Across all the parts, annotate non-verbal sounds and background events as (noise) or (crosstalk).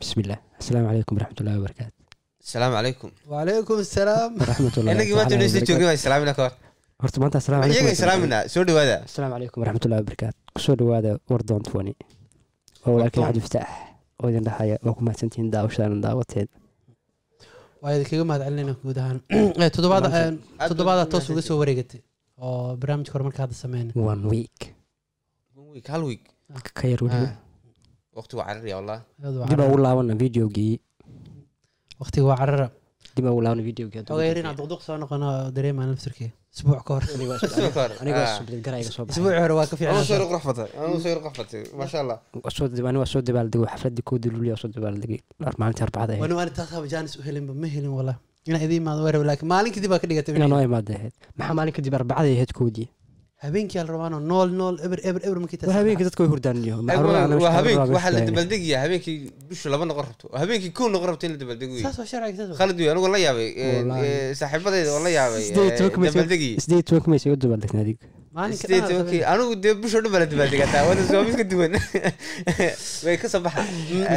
bismillah. Asalaamu calaykum waraxmatullahi wabarakaatu asalaamu calaykum wacalaykum asalaam waraxmatullahi inagii maanta dhegeysta joogna waa islaamina ka hor horta maanta asalaamu iyaga calaykum islaamina soo dhawaada asalaamu calaykum waraxmatullahi wabarakaatu ku soo dhawaada wardoon tufani oo walaalkay Wardoon. cabdi fataax oo idin dhahaya waa ku mahadsantihiin daawashadaan daawateen waa idinkaga mahad celinayna guud ahaan Eh, toddobaada eh, toddobaada toos uga soo wareegatay oo barnaamijka hore marka hadda sameyna one week. One week, hal week. Ka yar weliba waqti waa wallah dib aan ugu laabana videogii waqtiga waa carara dib aan ugu laabana videogii xogaa yarin duqduq soo noqono dareemaan laftirkii Waa soo dib- aniga waa soo dabaaldego xafladii koodii luliya soo dabaaldegay maalintii arbacada ahayd wani waani taas haba jaanis u helinba ma helin wallah inaa idiin imaado waa rabe laakiin maalin kadib baa ka dhigatay inaan noo imaada ahayd maxaa maalin kadib arbacada ahayd koodii habeenkii ala rabaano nool nool eber eber eber markii habeenkii dadka way hurdaan iyo Ay, waa- waa habeenkii waxaa la dabaaldegayaa habeenkii bishu laba noqon rabto. Habeenkii kow noqon rabto in la dabaaldego wey saas waa sharciga khalid wey anigu la yaabay eh, eh, saaxiibadayda oo la yaabay Sideed iyo toban kumaysa- iga dabaaldegna adiga anigu dee bisho dhan baa la dabaaldegataa wada waa mid ka duwan. (laughs) Way ka soo baxa.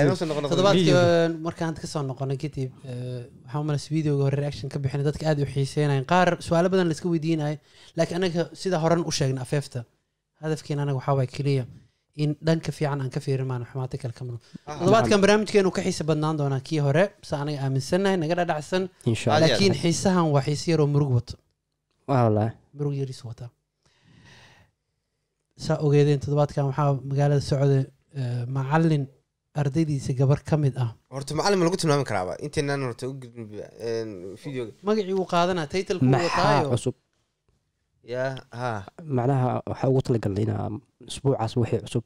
Noo soo noqon noqon. toddobaadkii Video. eh, markaan hadda ka soo noqonay kadib eh, waxaa umalas videoga hore reaction ka bixinay. Dadka aad u xiiseynayan qaar su'aalo badan la iska laakiin anaga sida horan u sheegna afeefta. Hadafkeena anaga waxaa waay keliya. In dhanka fiican aan ka fiirin maano xumaata kale ka mano Ah, toddobaadkan barnaamijkeenu ka xiisa badnaan doonaa kii hore se anaga aaminsannahay naga dhadhacsan. Laakiin xiisahan waa xiise yaroo murug wato. Murug yariis wataa saa ogeedeen toddobaadkan waxaa magaalada socda eh, macalin ardaydiisa gabar ka mid ah. Horta macalin ma lagu tilmaami karaaba. Intaynaan horta u videoga. Magacii uu qaadanaa taytalku maxaa wataayo. cusub. Yaa ha. Macnaha waxaa ugu talagalnay inaa isbuucaas wixii cusub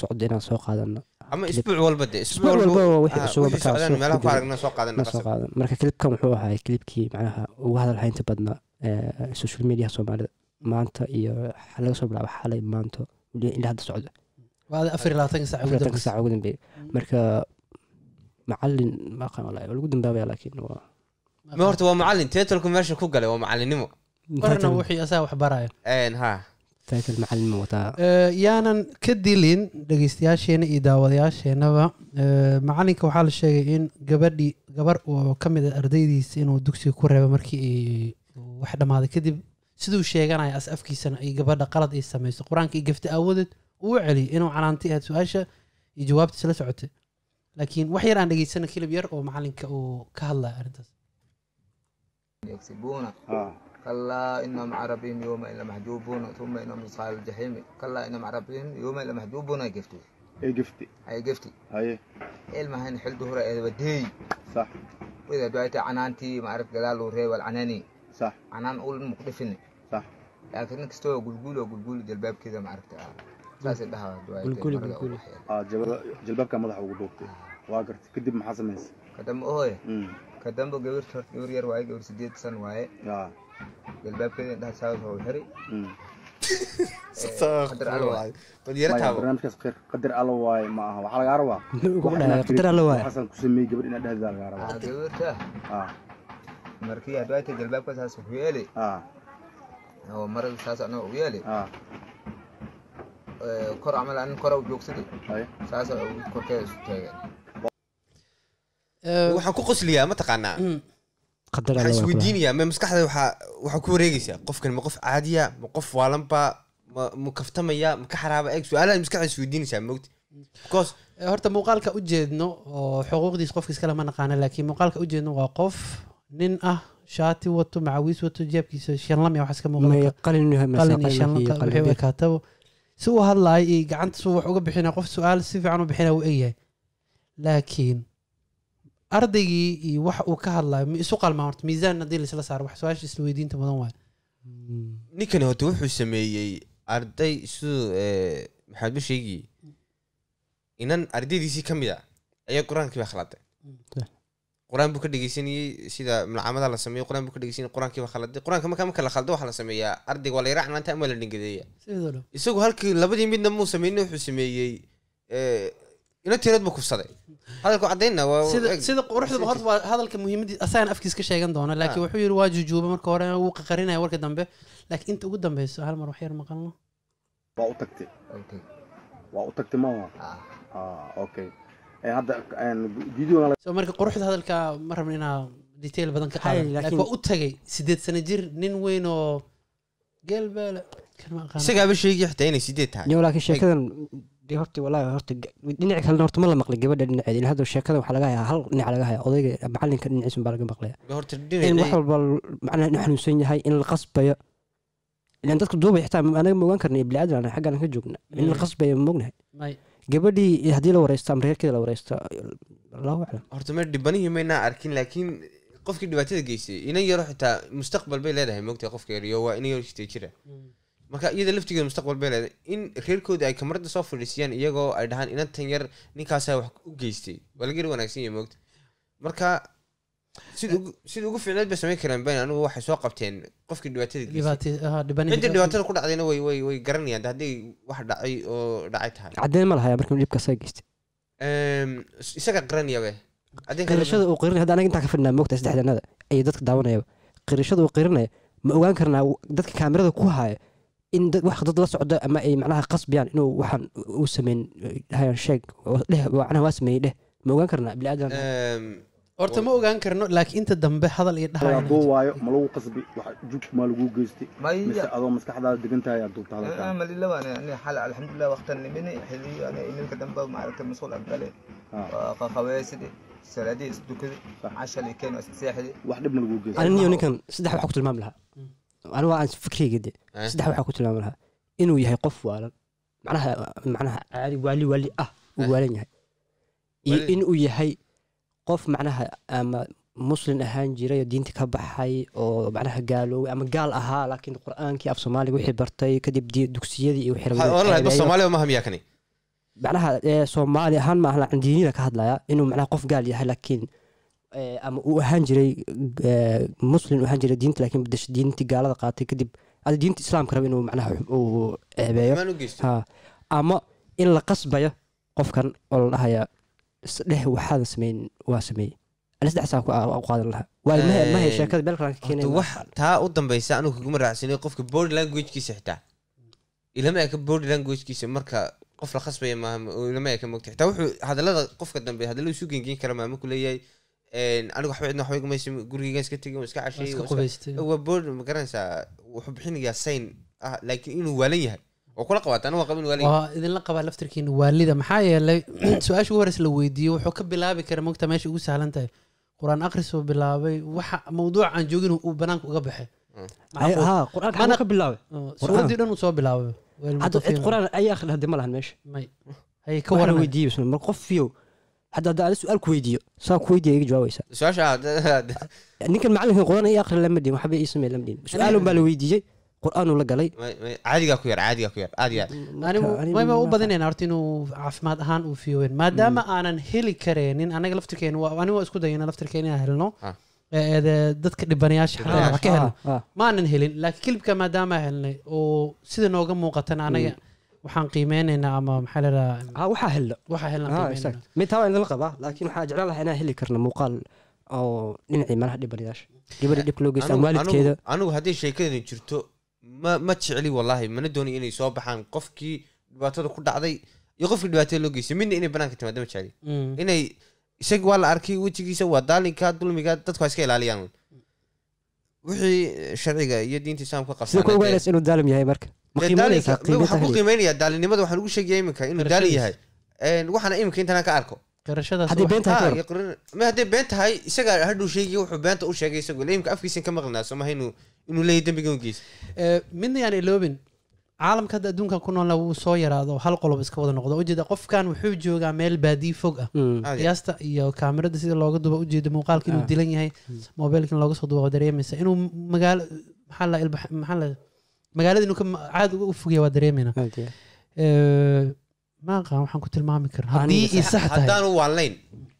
socda inaan soo qaadano ama isbuuc walba de isbuuc walba wixii cusub soo meelaha ku fudud. aragna soo qaadan na soo qaadan. Marka klibkan wuxuu ahaa klibkii macnaha ugu hadal haynta badnaa ee, social media soomaalida maanta iyo waxaa laga soo bilaaba xalay maanta weli ilaa hadda labaatanka saac ugu ugu dambeeya marka macalin ma aqaan walahi waa lagu dambaabaya laakiin waa ma horta waa macalin teetalku meesha ku galay waa macalinimo marna title- wixii asaga wax baraya. Een, ha. Title macalin ma wataa yaanan ka dilin dhegeystayaasheena iyo daawadayaasheenaba macalinka waxaa la sheegay in gabadhii gabar oo ka mid a ardaydiisa inuu dugsiga ku reebo markii ay wax dhammaaday kadib siduu sheeganaya as afkiisana ay gabadha qalad ay samayso qur-aanka iyo gafta aawadeed uu u celiyay inuu canaantay ahayd su-aasha iyo jawaabtiisa la socotay laakiin wax yar aan dhegeysana kilib yar oo macalinka uu ka hadlaya arrintaas يكسبون اه كلا إنهم عن ربهم يومئذ لمحجوبون ثم إنهم أصحاب الجحيم كلا إنهم عن ربهم يومئذ لمحجوبون أي قفتي ايه قفتي أي قفتي هاي علما هن حلده هراء إذا بدي صح وإذا دعيت عنانتي ما عرف قلال ورهي والعناني صح عنان أقول مقدفني inkastoo gulguul oo gulguul jalbaabkeeda maaragta saasay dhahaa jalbaabka madaxa ugu duubtay waa gartay kadib maxaa samaysay kadambe ohoy kadambe gabar gabar yar waaye gabar sideed san waaye jalbaabkeeda indhaha saas oo xiri barnaamijkaas khayr qadar alla waaye ma aha waxaa lagaa rabaa qadar alla waaye xasan ku sameeyey gabadh inaad dhahdaa lagaa rabaa gabarta markii hadwaayta jalbaabka saas wuxuu yeelay oo marada saas anaa u yaali eh, kor camal anin kora u joogsaday saasa korkeeda isu taageen eh, waxaan ku qosliyaa mataqaanaa mm. waxaan isweydiinayaa ma maskaxda waxaa waxaa ku wareegaysaa. Qofkan ma qof caadiya ma qof waalanba ma mu kaftamaya ma ka xaraaba. Eeg su'aalaha maskaxda isweydiinaysaa mogta because eh, horta muuqaalka ujeedno jeedno oo xuquuqdiis qofka kale ma naqaana laakiin muuqaalka u waa qof nin ah shaati wato macawiis wato jeebkiisa shanlam ya wax iska may muuqda qalin yahay mise qalin iyo qalin shanlam iyo ka- qalin wixii u bir. ekaataba si uu hadlaaya iyo gacanta suu wax uga bixinaya qof su'aal si fiican u bixinaya uu egyahay laakiin ardaygii iyo wax uu ka hadlayo isu qalmaa horta miisaan haddii laisla saaro wax su'aasha isla weydiinta mudan waay Mm. ninkani horta wuxuu sameeyey arday siduu maxamed basheegii inan ardaydiisii ka mid a ayaa qur'aankii baa. Qur'aan buu ka dhegeysanayey sida malcamada la sameeyo qur'aan buu ka dhegeysanayey qur'aankii baa khaladay qur'aanka marka marka la khaldo waxaa la sameeyaa. Ardayga waa la yara canaanta ama la dhingadeeya isagu halkii labadii midna muu sameynin wuxuu sameeyey ina tirood buu kufsaday. Hadalku caddaynna waa sida quruxda horta waa hadalka muhiimadii asagan afkiis ka sheegan doona laakiin Ah. wuxuu yidhi waa jujuuba marka hore wuu qaqarinaya warka dambe. Laakiin inta ugu dambeyso hal mar wax yar maqalno waa u tagtay. Waa u tagtay. Maaha Ah, ah okay Marka quruxda hadalka ma rabno inaa detail badan ka laakiin waa u tagay sideed sano jir nin weyn oo geelbeele isagaaba sheegi xitaa inay sideed tahay. Yo laakiin sheekadan dee horta walaahi horta dhinaca kalena horta ma la maqlay gabadha dhinaceeda ilaa hadda sheekadan waxaa laga hayaa hal dhinac laga hayaa odayga macalinka dhinaciisun baa laga maqlaya in dhinac wax walba macnaha inuu xanuunsan yahay in la qasbayo. Ilan dadka duubay xitaa anaga ma ogaan karna ibni aadan xaggan ka joogna. In la Mm. qasbayo ma ognahay gabadhii haddii la wareysto ama reerkeeda la wareysto allahu aclam. Horta me dhibanihii maynaa arkin laakiin qofkii dhibaatada geystay inan yaro xitaa mustaqbal bay leedahay moogtahay qofka yariyo waa inan yaro sitee jira. Marka iyada laftigeeda mustaqbal bay leedahay. In reerkoodii ay kamarada soo fadhiisiyaan iyagoo ay dhahaan inantan yar ninkaasaa wax u geystay waa laga wanaagsan yahay moogta marka sida ugu- sida ugu fiicneed bay samayn kareen ben anigu waxay soo qabteen qofkii dhibaatada geystay dhibaati aha dhibanihi cidda dhibaatada ku dhacdayna way way way garanayaan hadday wax dhacay oo dhacay tahay. Cadeen ma lahaya markii dhibka saa geystay. Eem, isaga qaranaya be Haddii kale- qirashada uu qirinaya hadda anaga intaan ka fadhinaa moogta saddexdanada ayay dadka daawanayaba qirashada uu qirinaya ma ogaan karnaa dadka kaamirada ku haya in dad- wax dad la socdo ama ay macnaha qasbiyaan inuu waxaan uu sameyn hayan sheeg dheh macnaha waa sameeyey dheh ma ogaan karnaa bini aadan Eem, horta ma ogaan karno laakiin inta dambe hadal iyo dhahay hadduu waayo ma lagu qasbi wax jug ma lagu geystay. Mise adoo maskaxdaada degan tahay aad duubta hadalkaa malilawa ani xal alxamdulilah waqtan nimini xiliyo ani ininka dambe maaragtay masuul agale Ah. qaweysidi salaadii isdukadi cashal iyo keen iska seexdi wax dhib ma lagu geystay. Aniyo ninkan saddex waxaa ku tilmaami lahaa. Anigu aan fikriyga de saddex waxaa ku tilmaami lahaa. Inuu yahay qof waalan macnaha macnaha caadi waali waali ah uu waalan yahay. Iyo Waali- inuu yahay qof macnaha ama muslin ahaan jiray oo diinta ka baxay oo macnaha gaalooway ama gaal ahaa laakiin qur'aankii af soomaaliga wixii bartay kadib di- dugsiyadii iyo wixii macnaha soomaali ahaan ma aha diinina ka hadlaya inuu macnaha qof gaal yahay laakiin ama uu ahaan jiray ee, muslim uu ahaan jiray diinta laakiin bedesha diintii gaalada qaatay kadib ada diinta islaamka raba inuu macnaha uu ceebeeyo ama in la qasbayo qofkan oo la dhahaya dheh waxaadan sameyn waa sameeyey ani saddexsaa ku u qaadan lahaa. Waayo sheekada meel kalaan ka keenay wax taa u dambaysa anigu kaguma raacsanay qofka body languagekiisa xitaa. Ilama eka body languagekiisa marka qof la khasbaya maaha ilama eka mogta xitaa wuxuu hadalada qofka dambe hadalada isu gengeyn kara maama ku leeyahay een, anigu waxba cidna waxba iguma haysan gurigeygan iska iska Waa iska qubaystay waa body ma garanaysaa wuxuu bixinayaa sign ah laakiin inuu waalan yahay oo kula qabaata anigu waa qabin yahay waa idinla qabaa laftirkiina waalida maxaa yeelay su'aasha ugu horeysa la weydiiyey wuxuu ka bilaabi kara mogta meesha ugu sahlan tahay qur'aan akhris uu bilaabay waxa mawduuc aan joogin uu banaanka uga baxay qur'aanka bilaabay dhan uu soo bilaabay qur'aan hadda ma lahan meesha may hay ka waran weydiiyo mar hadda hadda ada su'aal ku weydiiyo saa ku weydiiya iga jawaabaysa su'aasha ninkan macalinkan qur'aan ii akhri lama dhihin waxba ii samey lama dhihin su'aalun baa la weydiiyey qur'aanuu la galay. Caadigaa ku yar caadigaa ku yar aad iyo aad anigu Marka, wayba u ma- badinayna horta inuu caafimaad ahaan uu fiyowen maadaama aanan heli kareenin anaga laftirkeena waa- anigu waa isku dayana laftirkeena inaan helno. Ah. ee, ee, dadka dhibanayaasha xataa wax ka helno. Ah, ah. ma aanan helin laakiin kilibka maadaama helnay oo sida nooga muuqatana anaga waxaan qiimeynaynaa ama maxaa Ah, waxaa helno waxaa helna Ah, mid waa idinla qabaa laakiin waxaa jeclaan lahaa inaan heli karno muuqaal oo dhinacii malaha dhibanayaasha. Gabadha dhibka loo geysta waalidkeeda. anigu- hadday sheekadani jirto ma ma jecli wallahi mana dooni inay soo baxaan qofkii dhibaatada ku dhacday iyo qofkii dhibaatada loo geystay midna inay banaanka timaado ma jecli. Mm. inay isaga waa la arkay wejigiisa waa daalinka dulmiga dadku iska ilaaliyaan. Wixii sharciga iyo diinta islaamka sida ku qabsan ogaanaysa inuu daalim yahay marka. Ma qiimeynaysaa waxaan ku qiimeynta qiimeynaya daalinimada waxaan ugu sheegaya iminka inuu daalin yahay. Waxaana iminka intaan ka arko qirashadaas haddii wax- been tahay Ha, ka iyo qorin- ma hadday been tahay isaga hadhuu sheegay wuxuu beenta u sheegay isagu. Ila imika afkiisan ka maqlinaa somaha inuu inuu leeyahy dembigan u geysa Ee, midna yaan iloobin caalamka hadda adduunkan ku noolna wuu soo yaraado hal qolob iska wada noqdo. Ujeeda qofkan wuxuu joogaa meel baadiyi fog ah. Mm. Caadi. qiyaasta iyo kaamirada sida looga duba ujeeda muuqaalka inuu Ah. dilan yahay mobilkan looga soo duba waa dareemaysa. Inuu magaalo maxaa la maxaa la magaalada inuu ka caad uga u fogaya waa dareemayna Ma aqaan waxaan ku tilmaami karna haddii i sax tahay. haddaanu waanlayn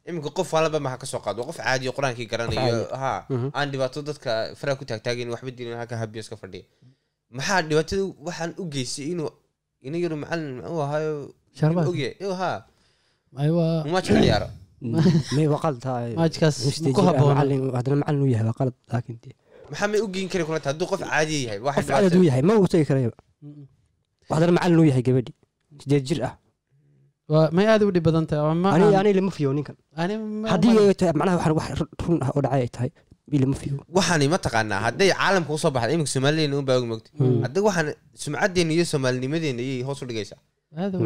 iminka qof walaba maxa ka soo qaado. Qof caadi oo qur'aankii garanayo ha Mhm. aan dhibaato dadka faraha ku taagtaagin waxba dilin halka habiyo iska fadhiya maxaa dhibaatada waxaan u geystay inuu ina yaru macalin u ogyahay? Ew, ha umaaj ka ciyaaro. (laughs) May waa qalad maajkaas ku ah, macallin- haddana macallin uu yahay waa qalad laakiin maxaa may u geyn kari kulanta hadduu qof caadiya yahay qof cadad uu yahay ma uu tegi karayaba Mm. haddana macallin uu yahay gabadhi. Sideed jir ah may aad u dhib badan tahay ama ani aan- ani lama fiyo ninkan haddii ma- ay tahay macnaha waxaan wax run ah oo dhacay ay tahay lama fiyo waxaani ma taqaanaa hadday caalamka u soo baxda iminka soomalideena un baa og mogta hadda waxaan sumcadeena iyo soomaalinimadeena ayay hoos u dhigaysaa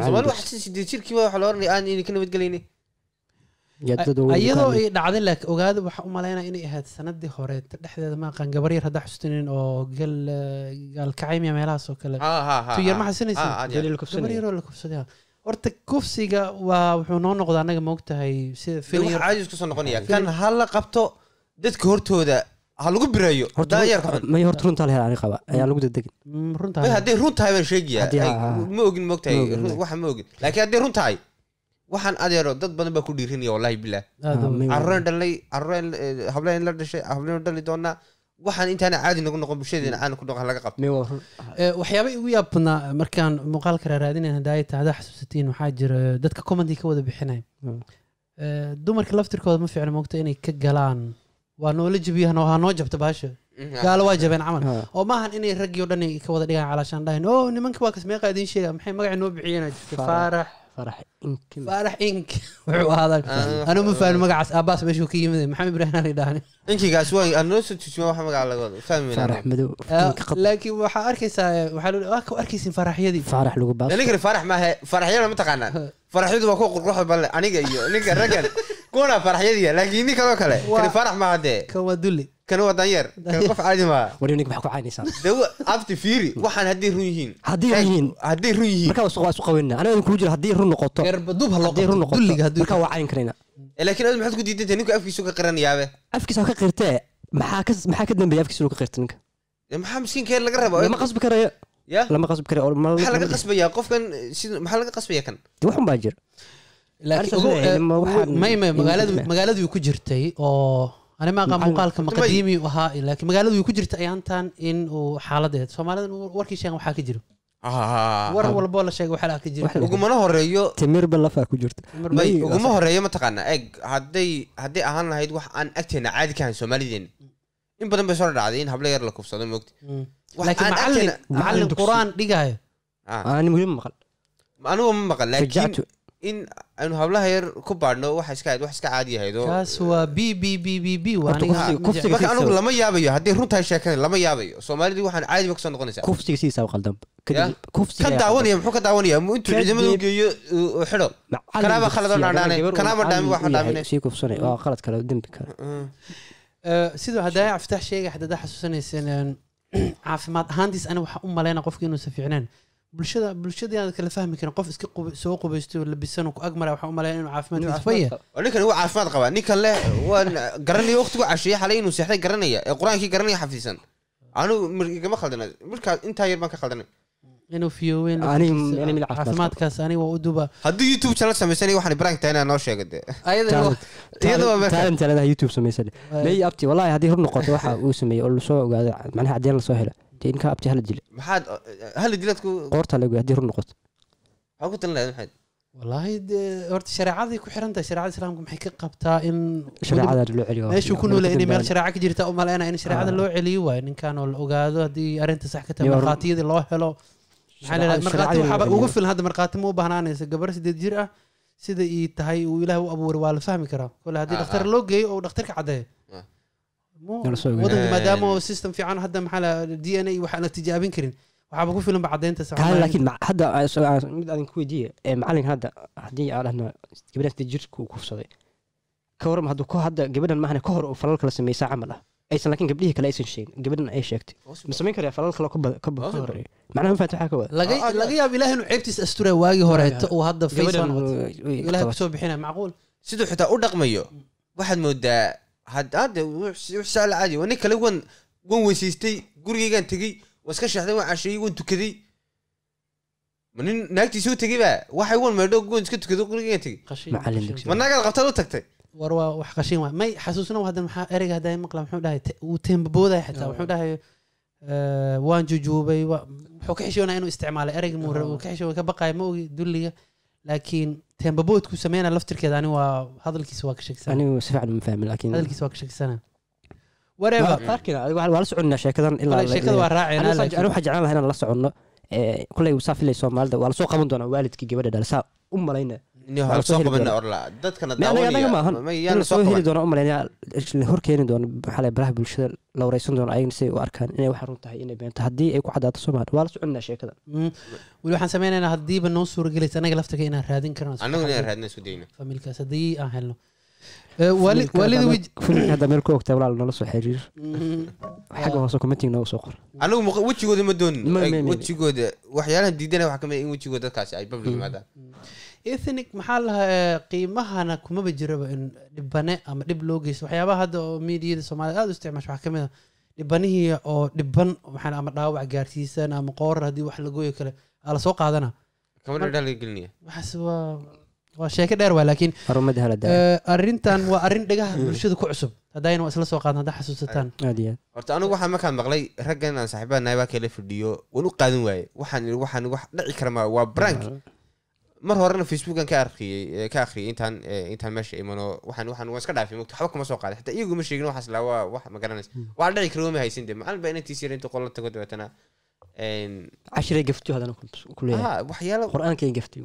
soomaali wax si sideed jirkiiba waxa la oranaya aan idinka nabadgelayni iyadoo ka ay dhacday laakiin ogaada waxaa u malaynaya inay ahayd sanadii hore dhexdeeda ma aqaan gabar yar haddaa xusuunin oo gal gaalkacaymiya meelahaas oo kale tu yar ma xasinaysa Ah, gabar yaroo la kufsaday ah. Horta kufsiga waa wuxuu noo noqdaa anaga maogtahay sida caajis ku soo noqonaya. Kan ha la qabto dadka hortooda ha lagu birayo. Horta daanyarka xun. may horta runtaa la hela ani qaba. Ayaan lagu degdegin. Mm, hadday run tahay baan sheegaya ma ogin mogtahay Ma ogin, run- like. waxa ma ogin. Laakiin hadday run tahay waxaan adeero dad badan baa ku dhiirinaya wallahi bilah Ah, carruureen dhalay carruureen eh, hableen la dhashay hableen dhali doonaa waxaan intaana caadi nagu noqon bulshadeena caana ku noqon laga qabto. Eh, waxyaaba igu yaab badnaa markaan muuqaalka raaraadinayn haddaa ay tahay haddaa xasuusatiin waxaa jira dadka commenty ka wada bixinaya Mm. Eh, dumarka laftirkooda ma fiicna moogta inay ka galaan. Waa noola jabiyahan oo ha noo jabta baasha gaalo waa jabeen camal. Ha. oo maahan inay raggii o dhan ay ka wada dhigaan calaashaan dhahayn o nimanka waa kas meeqa idiin sheega maxay magaci noo bixiyeen? Jirta Faarax. Farax inkim faarax ink (laughs) wuxuu ahaadan Ah, anuu ma fahmin magacaas. Aabaas meeshuu ka yimid maxamed ibraahim ali dhahan inkigaas waa aan noo soo tusimaa waxa magaca laga wado. Fahmi farax madow. Qad laakiin waxaa arkaysaa waxaa loo waa ka arkaysin faaraxyadii farax lagu baas ninkani farax maahe. Faraxyada ma taqaanaan. Faraxyadu waa kuwa qurquruxda balle aniga iyo ninka raggan. (laughs) Kuwana faraxyadiya. Laakiin nin kaloo kale farax maaha dee. kan waa dulli kani waa danyeer kani qof caadi maaha wari ninka maxaa ku caynaysaa de abti fiiri waxaan hadday run yihiin. Haddii run yihiin. hadday run yihiin. Markaa waa isu qabanina aniga kuu jira haddii run noqoto. Garbaduub ha loo run noqoto. dulliga hadduu markaa waa cayn karayna. Eh, laakiin aad maxaad ku diidantay ninku afkiisu ka qiranayaabe afkiisa ka qirtee maxaa ka maxaa ka dambeeya afkiisa inuu ka qirta ninka? Eh, maxaa miskiinkeer laga raba lama qasbi karayo. Ya? Lama qasbi karayo. Maxaa laga qasbayaa? Qofkan sida maxaa laga qasbaya kan? Waxun baa jira laakiin eh, may may magaaladu ku jirtay oo ani ma aqaan muuqaalka maqadiimi u ahaa laakiin magaaladu ku jirtay ayaantan in uu xaaladeed. Soomaalida warkii sheegan waxaa ka jiro. War walboo la sheegay waxaa ka jiro. Wax- ugumana horeeyo timirba lafaa ku jirta. May uguma horeeyo mataqaana eg hadday hadday ahaan lahayd wax aan agteena caadi ka ahayn soomaalideena in badan bay soo dhacday in hablo yar la kufsado moogta Mm. Wax laakiin aan macallin agteena- macallin dugsi. qur'aan dhigayo. Ah, ani ma maqal. Anigu ma maqan laakiin in aynu hablaha yar ku baadhno waxa iska wax iska caadi ahayd oo kaas waa b b b b b aniga marka anigu lama yaabayo hadday runtahay sheekada lama yaabayo. Soomaalidii waxaan caadi ba ka soo noqonaysaa. Kufsiga sidiisa u qaldan ayaa daawanaya muxuu ka daawanaya intuu ciidamada u geeyo xidho. Kanaaba khaladoo dhaadhaanay, kanaaba u yahay, dhaaminay. sii kufsanay. Waa qalad kale dembi kale. Eh, sidoo haddaa aftaax sheegay xadadaa xasuusanayseen een, (clears throat) caafimaad ahaantiis ani waxaa u maleyna qofka inuusan fiicneen bulshada bulshada inaad kala fahmi karin. Qof iska soo qubaysto labisan ku agmara waxaa u inuu caafimaadkiisa faya. ninkan waa caafimaad qabaa ninkan leh waan garanaya waqtigu casheeye xalay inuu seexday garanaya. Ee qur'aankii garanaya xafiisan. Anigu igama khaldana. Markaa intaa yar baan ka khaldanay inuu caafimaad caafimaadkaas ani waa u duba. Haddii youtube channel samaysanay waxaan ibraahim tahay inaa noo sheega waa- leedahay youtube samaysan may abti? Wallahi haddii run noqoto waxa uu sameeyey oo la soo ogaado macnaha cadeen la soo helo dee inkaa abti hala dila maxaad hal diladku qoorta la ogaado haddii run noqoto maxaa ku talin lahayd maxayd wallaahi dee horta shareecaday ku xiran tahay shareecada islaamka maxay ka qabtaa in shareecada loo celiyo meeshuu ku noolay inay meel shareeca ka jirta u maleyna in shareecada loo celiyo waayo ninkan oo la ogaado haddii arrinta sax ka tahay markhaatiyadii loo helo maxaa la markhaati waxaaba ugu filan hadda markhaati ma u bahnaanaysa gabar sideed jir ah sida ii tahay uu ilaah u abuuray waa la fahmi karaa kole haddii dhakhtar loo geeyo oo dhakhtarka caddeeyo Ah. Mu- Nala soo ogaado. wadanka Eh. Maadaama system fiican hadda maxaa d n a waxaan la tijaabin karin waxaaba ku filan ba caddeynta laakiin hadda mid aan ku weydiiye ee macalinka hadda haddii aan dhahno gabadhan sida jirka uu kufsaday ka waram hadduu ko hadda gabadhan maahane ka hor falal kala sameysaa camal ah aysan laakiin gabdhihii kale aysan sheegin gabadhan ay sheegtay ma samayn karaya falal kale ka horreeya macnaha ma fahamta waxaa ka wada laga yaabo ilaah inuu ceebtiisa astura waagii horeeto uu hadda ilaah ku soo bixinaya macquul siduu xitaa u dhaqmayo waxaad moodaa had- hadda wixsaala caadi waa nin kale wan wan weysaystay gurigaygaan tegey waa iska sheexday waan casheeyey waan tukaday. Ma nin naagtiisa u tegey ba waxay wan meedho wan iska tukado gurigaygaan tegey. Ma naagaad qabtaad u tagtay? War waa wax qashin waay may xasuusna hadda maxaa ereyga hadda maqla muxuu dhahay te- wuu teembaboodaya xitaa wuxuu dhahay waan jujuubay wuxuu ka xishoonaya inuu isticmaalay ereyga muure uu ka xishoo ka baqaya ma ogi dulliga laakiin teembaboodku sameynaya laftirkeeda ani waa hadalkiisa waa ka sheegsana anigu si fiican ma fahmin laakiin hadalkiisa waa ka sheegsana whatever. Waa- arkina adiga waa la soconaa sheekadan ilaa sheekada waa aniga laakiin- waxaan jeclaan lahaa inaan la soconno ee, kuley saa filay soomaalida waa la soo qaban doonaa waalidkii gabadha dhalay saa u malayna Soo heli qabana doonaa. orla dadkana Me anaga anaga maahan ma in yaana la soo soo heli qaban doono u malaynaya la hor keeni doono la baraha bulshada la wareysan doono ayagna u arkaan inay wax run tahay inay beento haddii ay ku cadaato soomaali waa la soconaa sheekada. Mm. weli waxaan sameynaynaa haddiiba noo suuragelaysa inaan raadin haddii aan helno. Eh, hadda meel ku ogtaa walaal nala soo xiriir. Mm. xagga hoose commenting noogu soo qor. Anagu muq- wejigooda ma ma- wejigooda waxyaalaha diidana waxaa ka mid in wejigooda dadkaasi ay yimaadaan ethnic maxaa lahaa qiimahana kumaba jiraba in dhibane ama dhib loo geysto waxyaabaha hadda oo miidiyada soomaalida aada u isticmaasho waxaa ka mid a dhibanihii oo dhiban waxaan ama dhaawac gaarsiisan ama qoorar haddii wax la gooyo kale aa la soo qaadana. Waxaas waa waa sheeko dheer waa laakiin eh, arrintan waa arrin dhagaha bulshada ku cusub. Haddayna waa isla soo qaadan haddaa xasuusataan horta anigu waxaan markaan maqlay raggan aan saaxiibada nahay baa kala fadhiyo waan u qaadan waaye. Waxaan waxaan wax dhici kara ma waa brank mar horena facebookan ka arkiyey eh, ka akhriyay intaan eh, intaan meesha imano waxaan waxaan waan iska dhaafay mogta waxba kama soo qaaday xataa iyagu ma sheegin waxaas laa waa wax ma garanaysa. Waa dhici kara wama haysan de macalin baa inantiis yar inta qola tago dabeetana cashiray gaftiyo haddana ku leeyahay. Aha, waxyaalo qur'aankay gaftiyo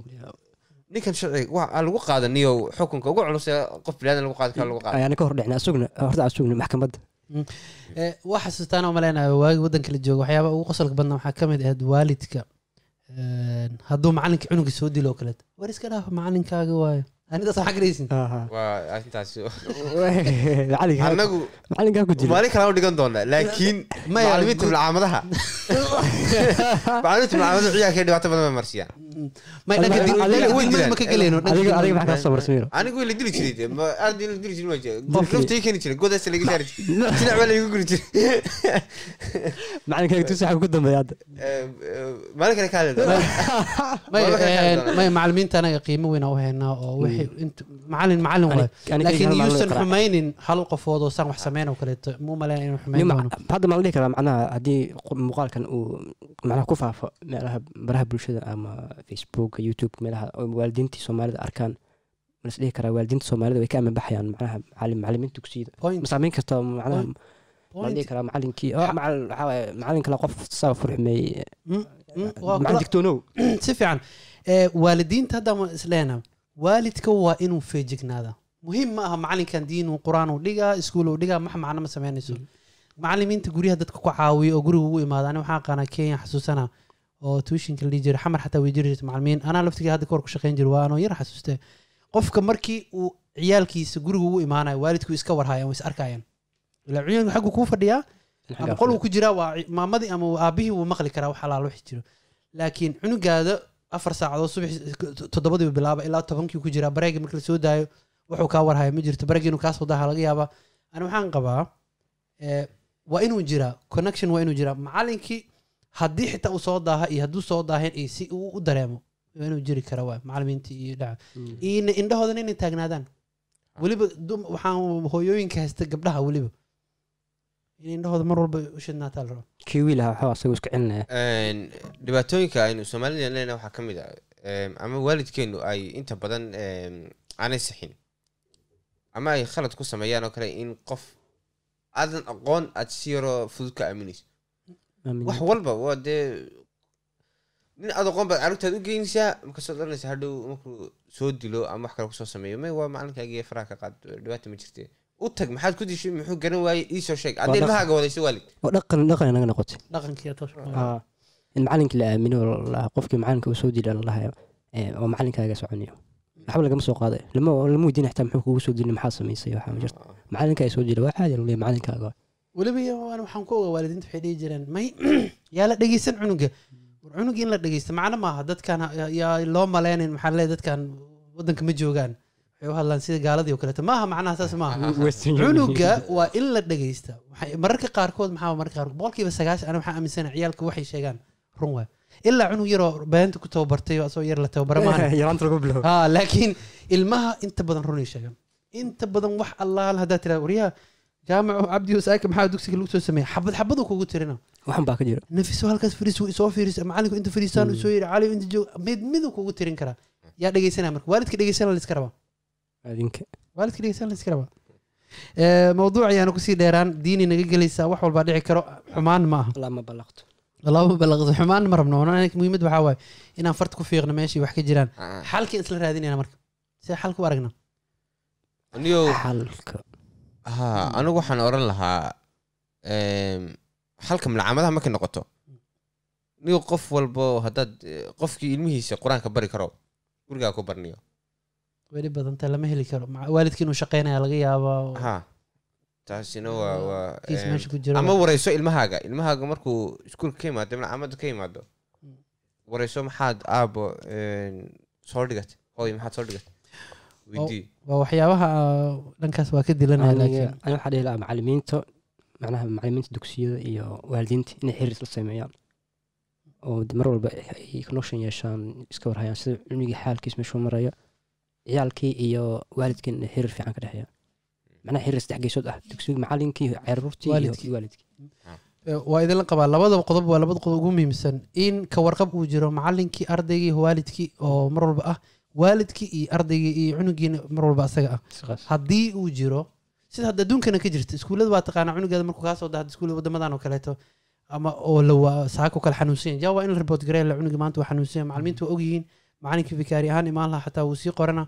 ninkan sharci waa lagu qaadaniyo xukunka. Ugu culus ee qof bilaadan lagu qaadi karo lagu qaada ayaana ka hor dhicna asugna horta asugna maxkamadda Eh, waa xasuustaan oo maleynayo waagi waddanka la joogo waxyaabaha ugu qosolka badna waxaa ka mid ahayd waalidka hadduu macalinka cunuga soo dilo oo kaleeto war iska dhaaf macalinkaaga waayo? Anidaas waxaa garaysin jira maalin kale u dhigan doonaa laakiin macalimiinta malcaamadaha (laughs) macalimiinta malcaamadaha ciyaarka dhibaato badan bay marsiyaan anigu la dili jiray de ma arday la dili jiray ma jira qof Dilkii. nafta ii keeni jiray godaas laga saari jiray jinac baa laigu guri jiray macalinkaaga tusi xagga ku dambeeya hadda maalin kale kaa leedo may Waa markaa een, kala doonaa. may macalimiinta anaga qiimo weyn u haynaa oo macalin macalin laakiin maalin yuusan xumaynin hal qofood oo san wax sameyn oo kaleeto muu maleyn inuu xumayn doono hadda ma la dhihi karaa macnaha haddii muuqaalkan uu macnaha ku faafo meelaha baraha bulshada ama facebook youtube meelaha oo waalidiintii soomaalida arkaan. Ma las dhihi karaa waalidiinta soomaalida way ka aman baxayaan macnaha macalin macalimiinta dugsiyada point. masaameyn kasta macnaha dhihi point karaa macalinkii macalin waxaa waaye macalin kale qof saa furxumeeyey Mm, mm, waa macalin digtoonow (clears throat) si fiican. Waalidiinta hadda ma isleena waalidka waa inuu feejignaada muhiim ma aha macalinkan diin uu qur'aan uu dhigaa iskuul uu dhigaa max macno ma sameynayso. Macalimiinta guryaha dadka ku caawiya oo guriga ugu imaada ani waxaan aqaanaa kenya xasuusana oo tuushinka la jiray xamar xataa way jiri jirta macalimiin. Anaa laftiga hadda kahor ku shaqeyn jiray waa anoo yar xasuuste. Qofka markii uu ciyaalkiisa guriga ugu imaanayo waalidku iska warhayan way is arkayaan ilaa ciyaalku xaggu kuu fadhiyaa ama qol uu ku jiraa waa maamadii ama aabihii wuu maqli karaa wax alaal wixi jiro. Laakiin cunugaada afar saacadood subax toddobadiiba bilaaba ilaa tobankii ku jiraa bareegi marka la soo daayo wuxuu kaa warhaya ma jirto. Bareegi inuu kaa soo daaha laga yaabaa. Ani waxaan qabaa waa inuu jiraa connection waa inuu jiraa. Macalinkii haddii xitaa uu soo daaha iyo hadduu soo daahin iyo si uu u dareemo inuu jiri kara waay macalimiintii iyo dhaca iyo indhahoodana inay taagnaadaan. Weliba dum- waxaan hooyooyinka haysta gabdhaha weliba. In indhahooda mar walba u shidnaataa la rabo. Kii wiil ahaa waxaa isagu iska celinaya Een, dhibaatooyinka aynu soomaalida leena waxaa ka mid ah ama waalidkeenu ay inta badan aanay sixin ama ay khalad ku sameeyaan oo kale in qof aadan aqoon aad si yaroo fudud ka aaminayso Aamin. Wax walba waa dee nin aad aqoon baad carruurtaad u geynaysaa markaasoo dhalanaysa hadhow markuu soo dilo ama wax kale ku soo sameeyo may waa macalinkaagii faraha ka qaad dhibaata ma jirte u tag maxaad ku dishay? Muxuu garan waayey iisoo sheeg. Waa adda dhaq- ilmahaaga wadayso waalid. Oo dhaqan dhaqan inaga noqotay. In macalinkii la aamino qofkii macalinka uu soo dila lalahayo oo macalinkaaga soconayo waxba lagama soo qaaday lama lama weydiin xitaa muxuu kugu soo dilay maxaa samaysay waxaa ma jirto macalinkaa soo dila waa caadi lule macalinkaaga weliba waxaan ku ogaa waalidiinta waxay dhihi jireen may (clears throat) yaa la dhegeysan cunuga? War cunuga in la dhegeysta macno maaha dadkan ha- yaa loo maleynayn maxaa leeyahay dadkan wadanka ma joogaan. Waxay u hadlaan sida gaaladii oo kaleeto maaha macnaha saas maaha. (laughs) Cunuga waa in la dhegeysta mararka qaarkood maxaa mararka qaarkood boqolkiiba sagaashan ana waxaan aaminsanahay ciyaalka waxay sheegaan run waay ilaa cunug yaroo beenta ku tababartay oo asoo yar la tababara maaha (laughs) (laughs) laakiin ilmaha inta badan runay sheegan inta badan wax allaal haddaad tiraa waryaha jaamaco cabdi wasaaka maxaa dugsiga lagu soo sameeyay xabad xabadu kugu tirina waxan baa ka jira. Nafiso halkaas fariis wuu isoo fiiris macalinku inta fariistaan uu soo yidhi cali inta joog mid miduu kugu tirin karaa. Yaa dhegeysanaya marka? Waalidka dhegeysana la iska rabaa? Adinka. Waalidka dhegeysana la iska rabaa? Eh, mawduuc ayaanu ku sii dheeraan. Diini naga gelaysaa wax walbaa dhici karo. Xumaan ma aha. Lama ballaqto laba balaqdo. Xumaan ma rabno. Muhiimad waxaa waaye inaan farta ku fiiqno meeshii wax ka jiraan. Ah, xalkii isla raadinayna marka. See xalka u aragna. Xalka ha anigu waxaan oran lahaa halka malcamadaha markay noqoto niyow qof walbo haddaad eh, qofkii ilmihiisa qur'aanka bari karo gurigaa ku barniyo. Weli badanta lama heli karo. Waalidkii inuu shaqeynaya laga yaaba oo ha taasina waa waa kiis em, meesha ku jiro. ama wareyso ilmahaaga. Ilmahaaga markuu iskuulka ka yimaado malcamada ka yimaado Mm. wareyso maxaad aabo soo dhigat hooy maxaad soo dhigat weydii waa waxyaabaha ah, dhankaas waa ka dilanaya aniga laakiin. ani waxaa dhihi lahaa macalimiinta macnaha macalimiinta dugsiyada iyo waalidiinta inay xiriir isla sameeyaan. Oo mar walba ay connection yeeshaan iska warhayaan sida cunugii xaalkiis meeshuu maraya ciyaalkii iyo waalidkii inay xiriir fiican ka dhexeeyaan. Macnaha xiriir saddex geesood ah dugsiga macalinkii caruurtii iyo Waalidkii. iyo waalidkii. Waa idinla qabaa. Labada qodob waa labada qodob ugu muhiimsan. In ka warqab uu jiro macalinkii ardaygii waalidkii oo mar walba ah waalidkii iyo ardaygii iyo cunugiina mar walba asaga ah. Haddii uu jiro sida hadda adduunkana ka jirta iskuullada waa taqaanaa cunugeeda markuu kaa soo dahdo iskuullada wadamadan oo kaleeto ama oo la waa saako kale xanuunsan jaa waa in la report gareeya la cunugii maanta waa xanuunsan macalimiintu waa ogyihiin macalinkii fikaari ahaan imaan lahaa xataa wuu sii qorana.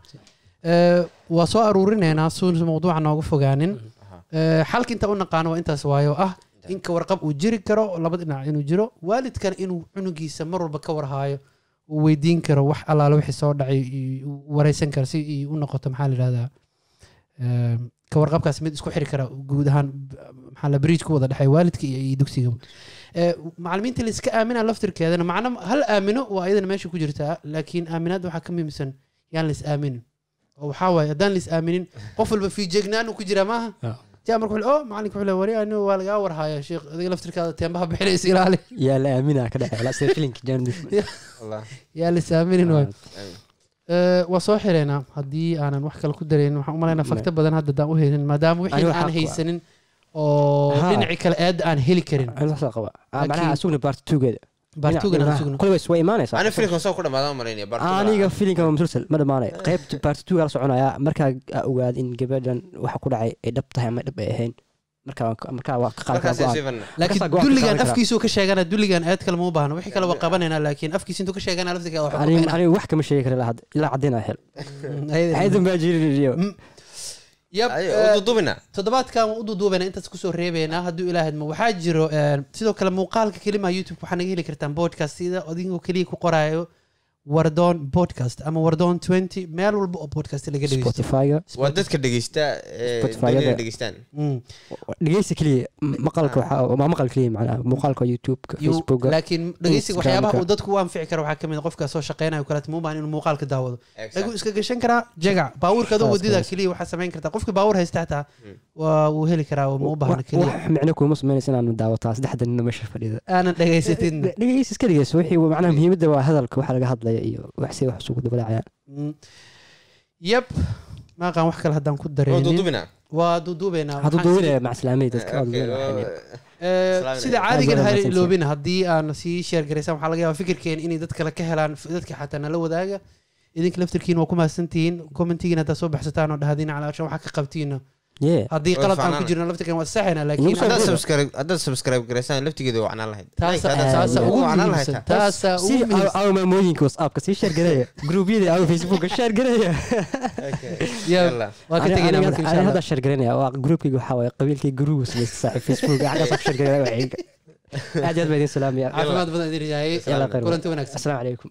Waa soo aruurinaynaa suun mawduuca nooga fogaanin. Eh, xalka inta u naqaano waa intaas waayo ah. In ka warqab uu jiri karo laba dhinac inuu jiro waalidkana inuu cunugiisa mar walba ka warhaayo uu weydiin karo wax allaale wixii soo dhacay wareysan karo si ay u noqoto maxaa la yidhahdaa eh, ka warqabkaas mid isku xiri kara guud ahaan maxaa bridge ku wada dhexay waalidka iyo dugsiga. Macalimiinta la iska aamina laftirkeedana macna hal aamino waa iyadana meesha ku jirtaa laakiin aaminaad waxaa ka muhiimsan yaan la aaminin. Oo waxaa waaye haddaan la aaminin qof walba fiijeegnaan uu ku jiraa maaha Ah. jaa marka wuxuu le, oh macalinka wuxuu le wari anigu waa lagaa warhaya sheekh adiga laftirkaada teembaha bixinaysa ilaali yaa la aaminaa ka dhexeeya la sida filinka jaanduuf (laughs) yaa la is aaminin waay. Waa soo xireynaa haddii aanan wax kale ku daraynin waxaan u malaynaa fakta badan hadda daan u helin maadaama wixii aan haysanin oo dhinaci kale aad aan heli karin. Waxaa qaba. Laakiin- macnaha sugna baarti tuugeeda way imaanaysaa ani filimkan soo ku dhamaadaan malaynaya Bartuga. aniga filinka waa musalsal ma dhamaanayo qaybta baarti tuuga la soconaya. Markaa aa ogaad in gabadhan waxa ku dhacay ay dhab tahay ama dhab ay ahayn. Laakiin dulligan afkiisuu ka sheegana dulligan aad kale ma u baahno. Wixii kale waa qabanayna laakiin afkiisa intuu ka sheegana laftirkeeda wax aniga aniga wax kama sheegi kara ilaa hel. (laughs) Baa jirin Ay, eh, toddobaadkan waan u duuduubayna intaas ku soo reebeynaa hadduu ilaahadmo waxaa jiro eh, sidoo kale muuqaalka kelimaha youtube waxaa naga heli kartaan podcast sida adigoo keliya ku qoraayo wardoon podcast ama wardoon 20 meel walba oo podcast laga dhegeysto spotifyga waa dadka dhegeysta ee, Spotify-yada. doonaya dhegeystaan Mm. dhegeysi keliya maqalka waxaa waa maqal keliya macnaha muuqaalka youtubeka facebooka laakiin dhegeysiga waxyaabaha uu dadku u anfici karo waxaa ka mid a qofka soo shaqeynayo kaleeto ma u baahan inuu muuqaalka daawado. Dhagu iska gashan karaa jagac baabuurka adoo Saas wadida kaas. keliya waxaa samayn kartaa qofka baabuur haysta xataa Mm. Wuu heli karaa ma u baahna wax keliya wax micno kuuma sameynaysa inaanu daawataa saddexda nina meesha fadhida aanan dhegaysatin. Dhegeysi iska dhegeyso wixii macnaha muhiimadda waa hadalka waxa laga hadlaya iyo wax si wax isugu dabalaacayaan Mm. yab maaqaan wax kale haddaan ku dudubina waa duuduubeynaa. Hadduu duwinaya macaslaamay dadka waa Islaamina. sida caadigan Aad ha iloobin haddii aan sii sheer garaysaan waxaa laga yaabaa fikirkeen inay dad kale ka helaan dadka xataa nala wadaaga. Idinka laftirkiina waa ku mahadsantihiin. Commentigiina haddaad soo baxsataan oo dhahdiin calaashan waxaa ka qabtiina haddii qalad aan ku jirno laftirkeen waa saxayna laakiin Nagu soo haddaad Haddaad subscribe garaysaan laftigeeda waa wacnaan lahayd. Taasa ugu maamooyinka whatsappka sii sheer gareeya gruubyada aw facebooka sheer gareeya waa ka tegaynaa marka insha allah hadda sheer gareynaya waa gruubkayga waxaa waaye qabiilkay gurugu samaysta saaxiib facebooka xaggaas (laughs) ku sheer gareeya waxayga aad iyo aad baa idin salaamaya caafimaad badan idin khayr. kulanti wanaagsan. Asalaamu calaykum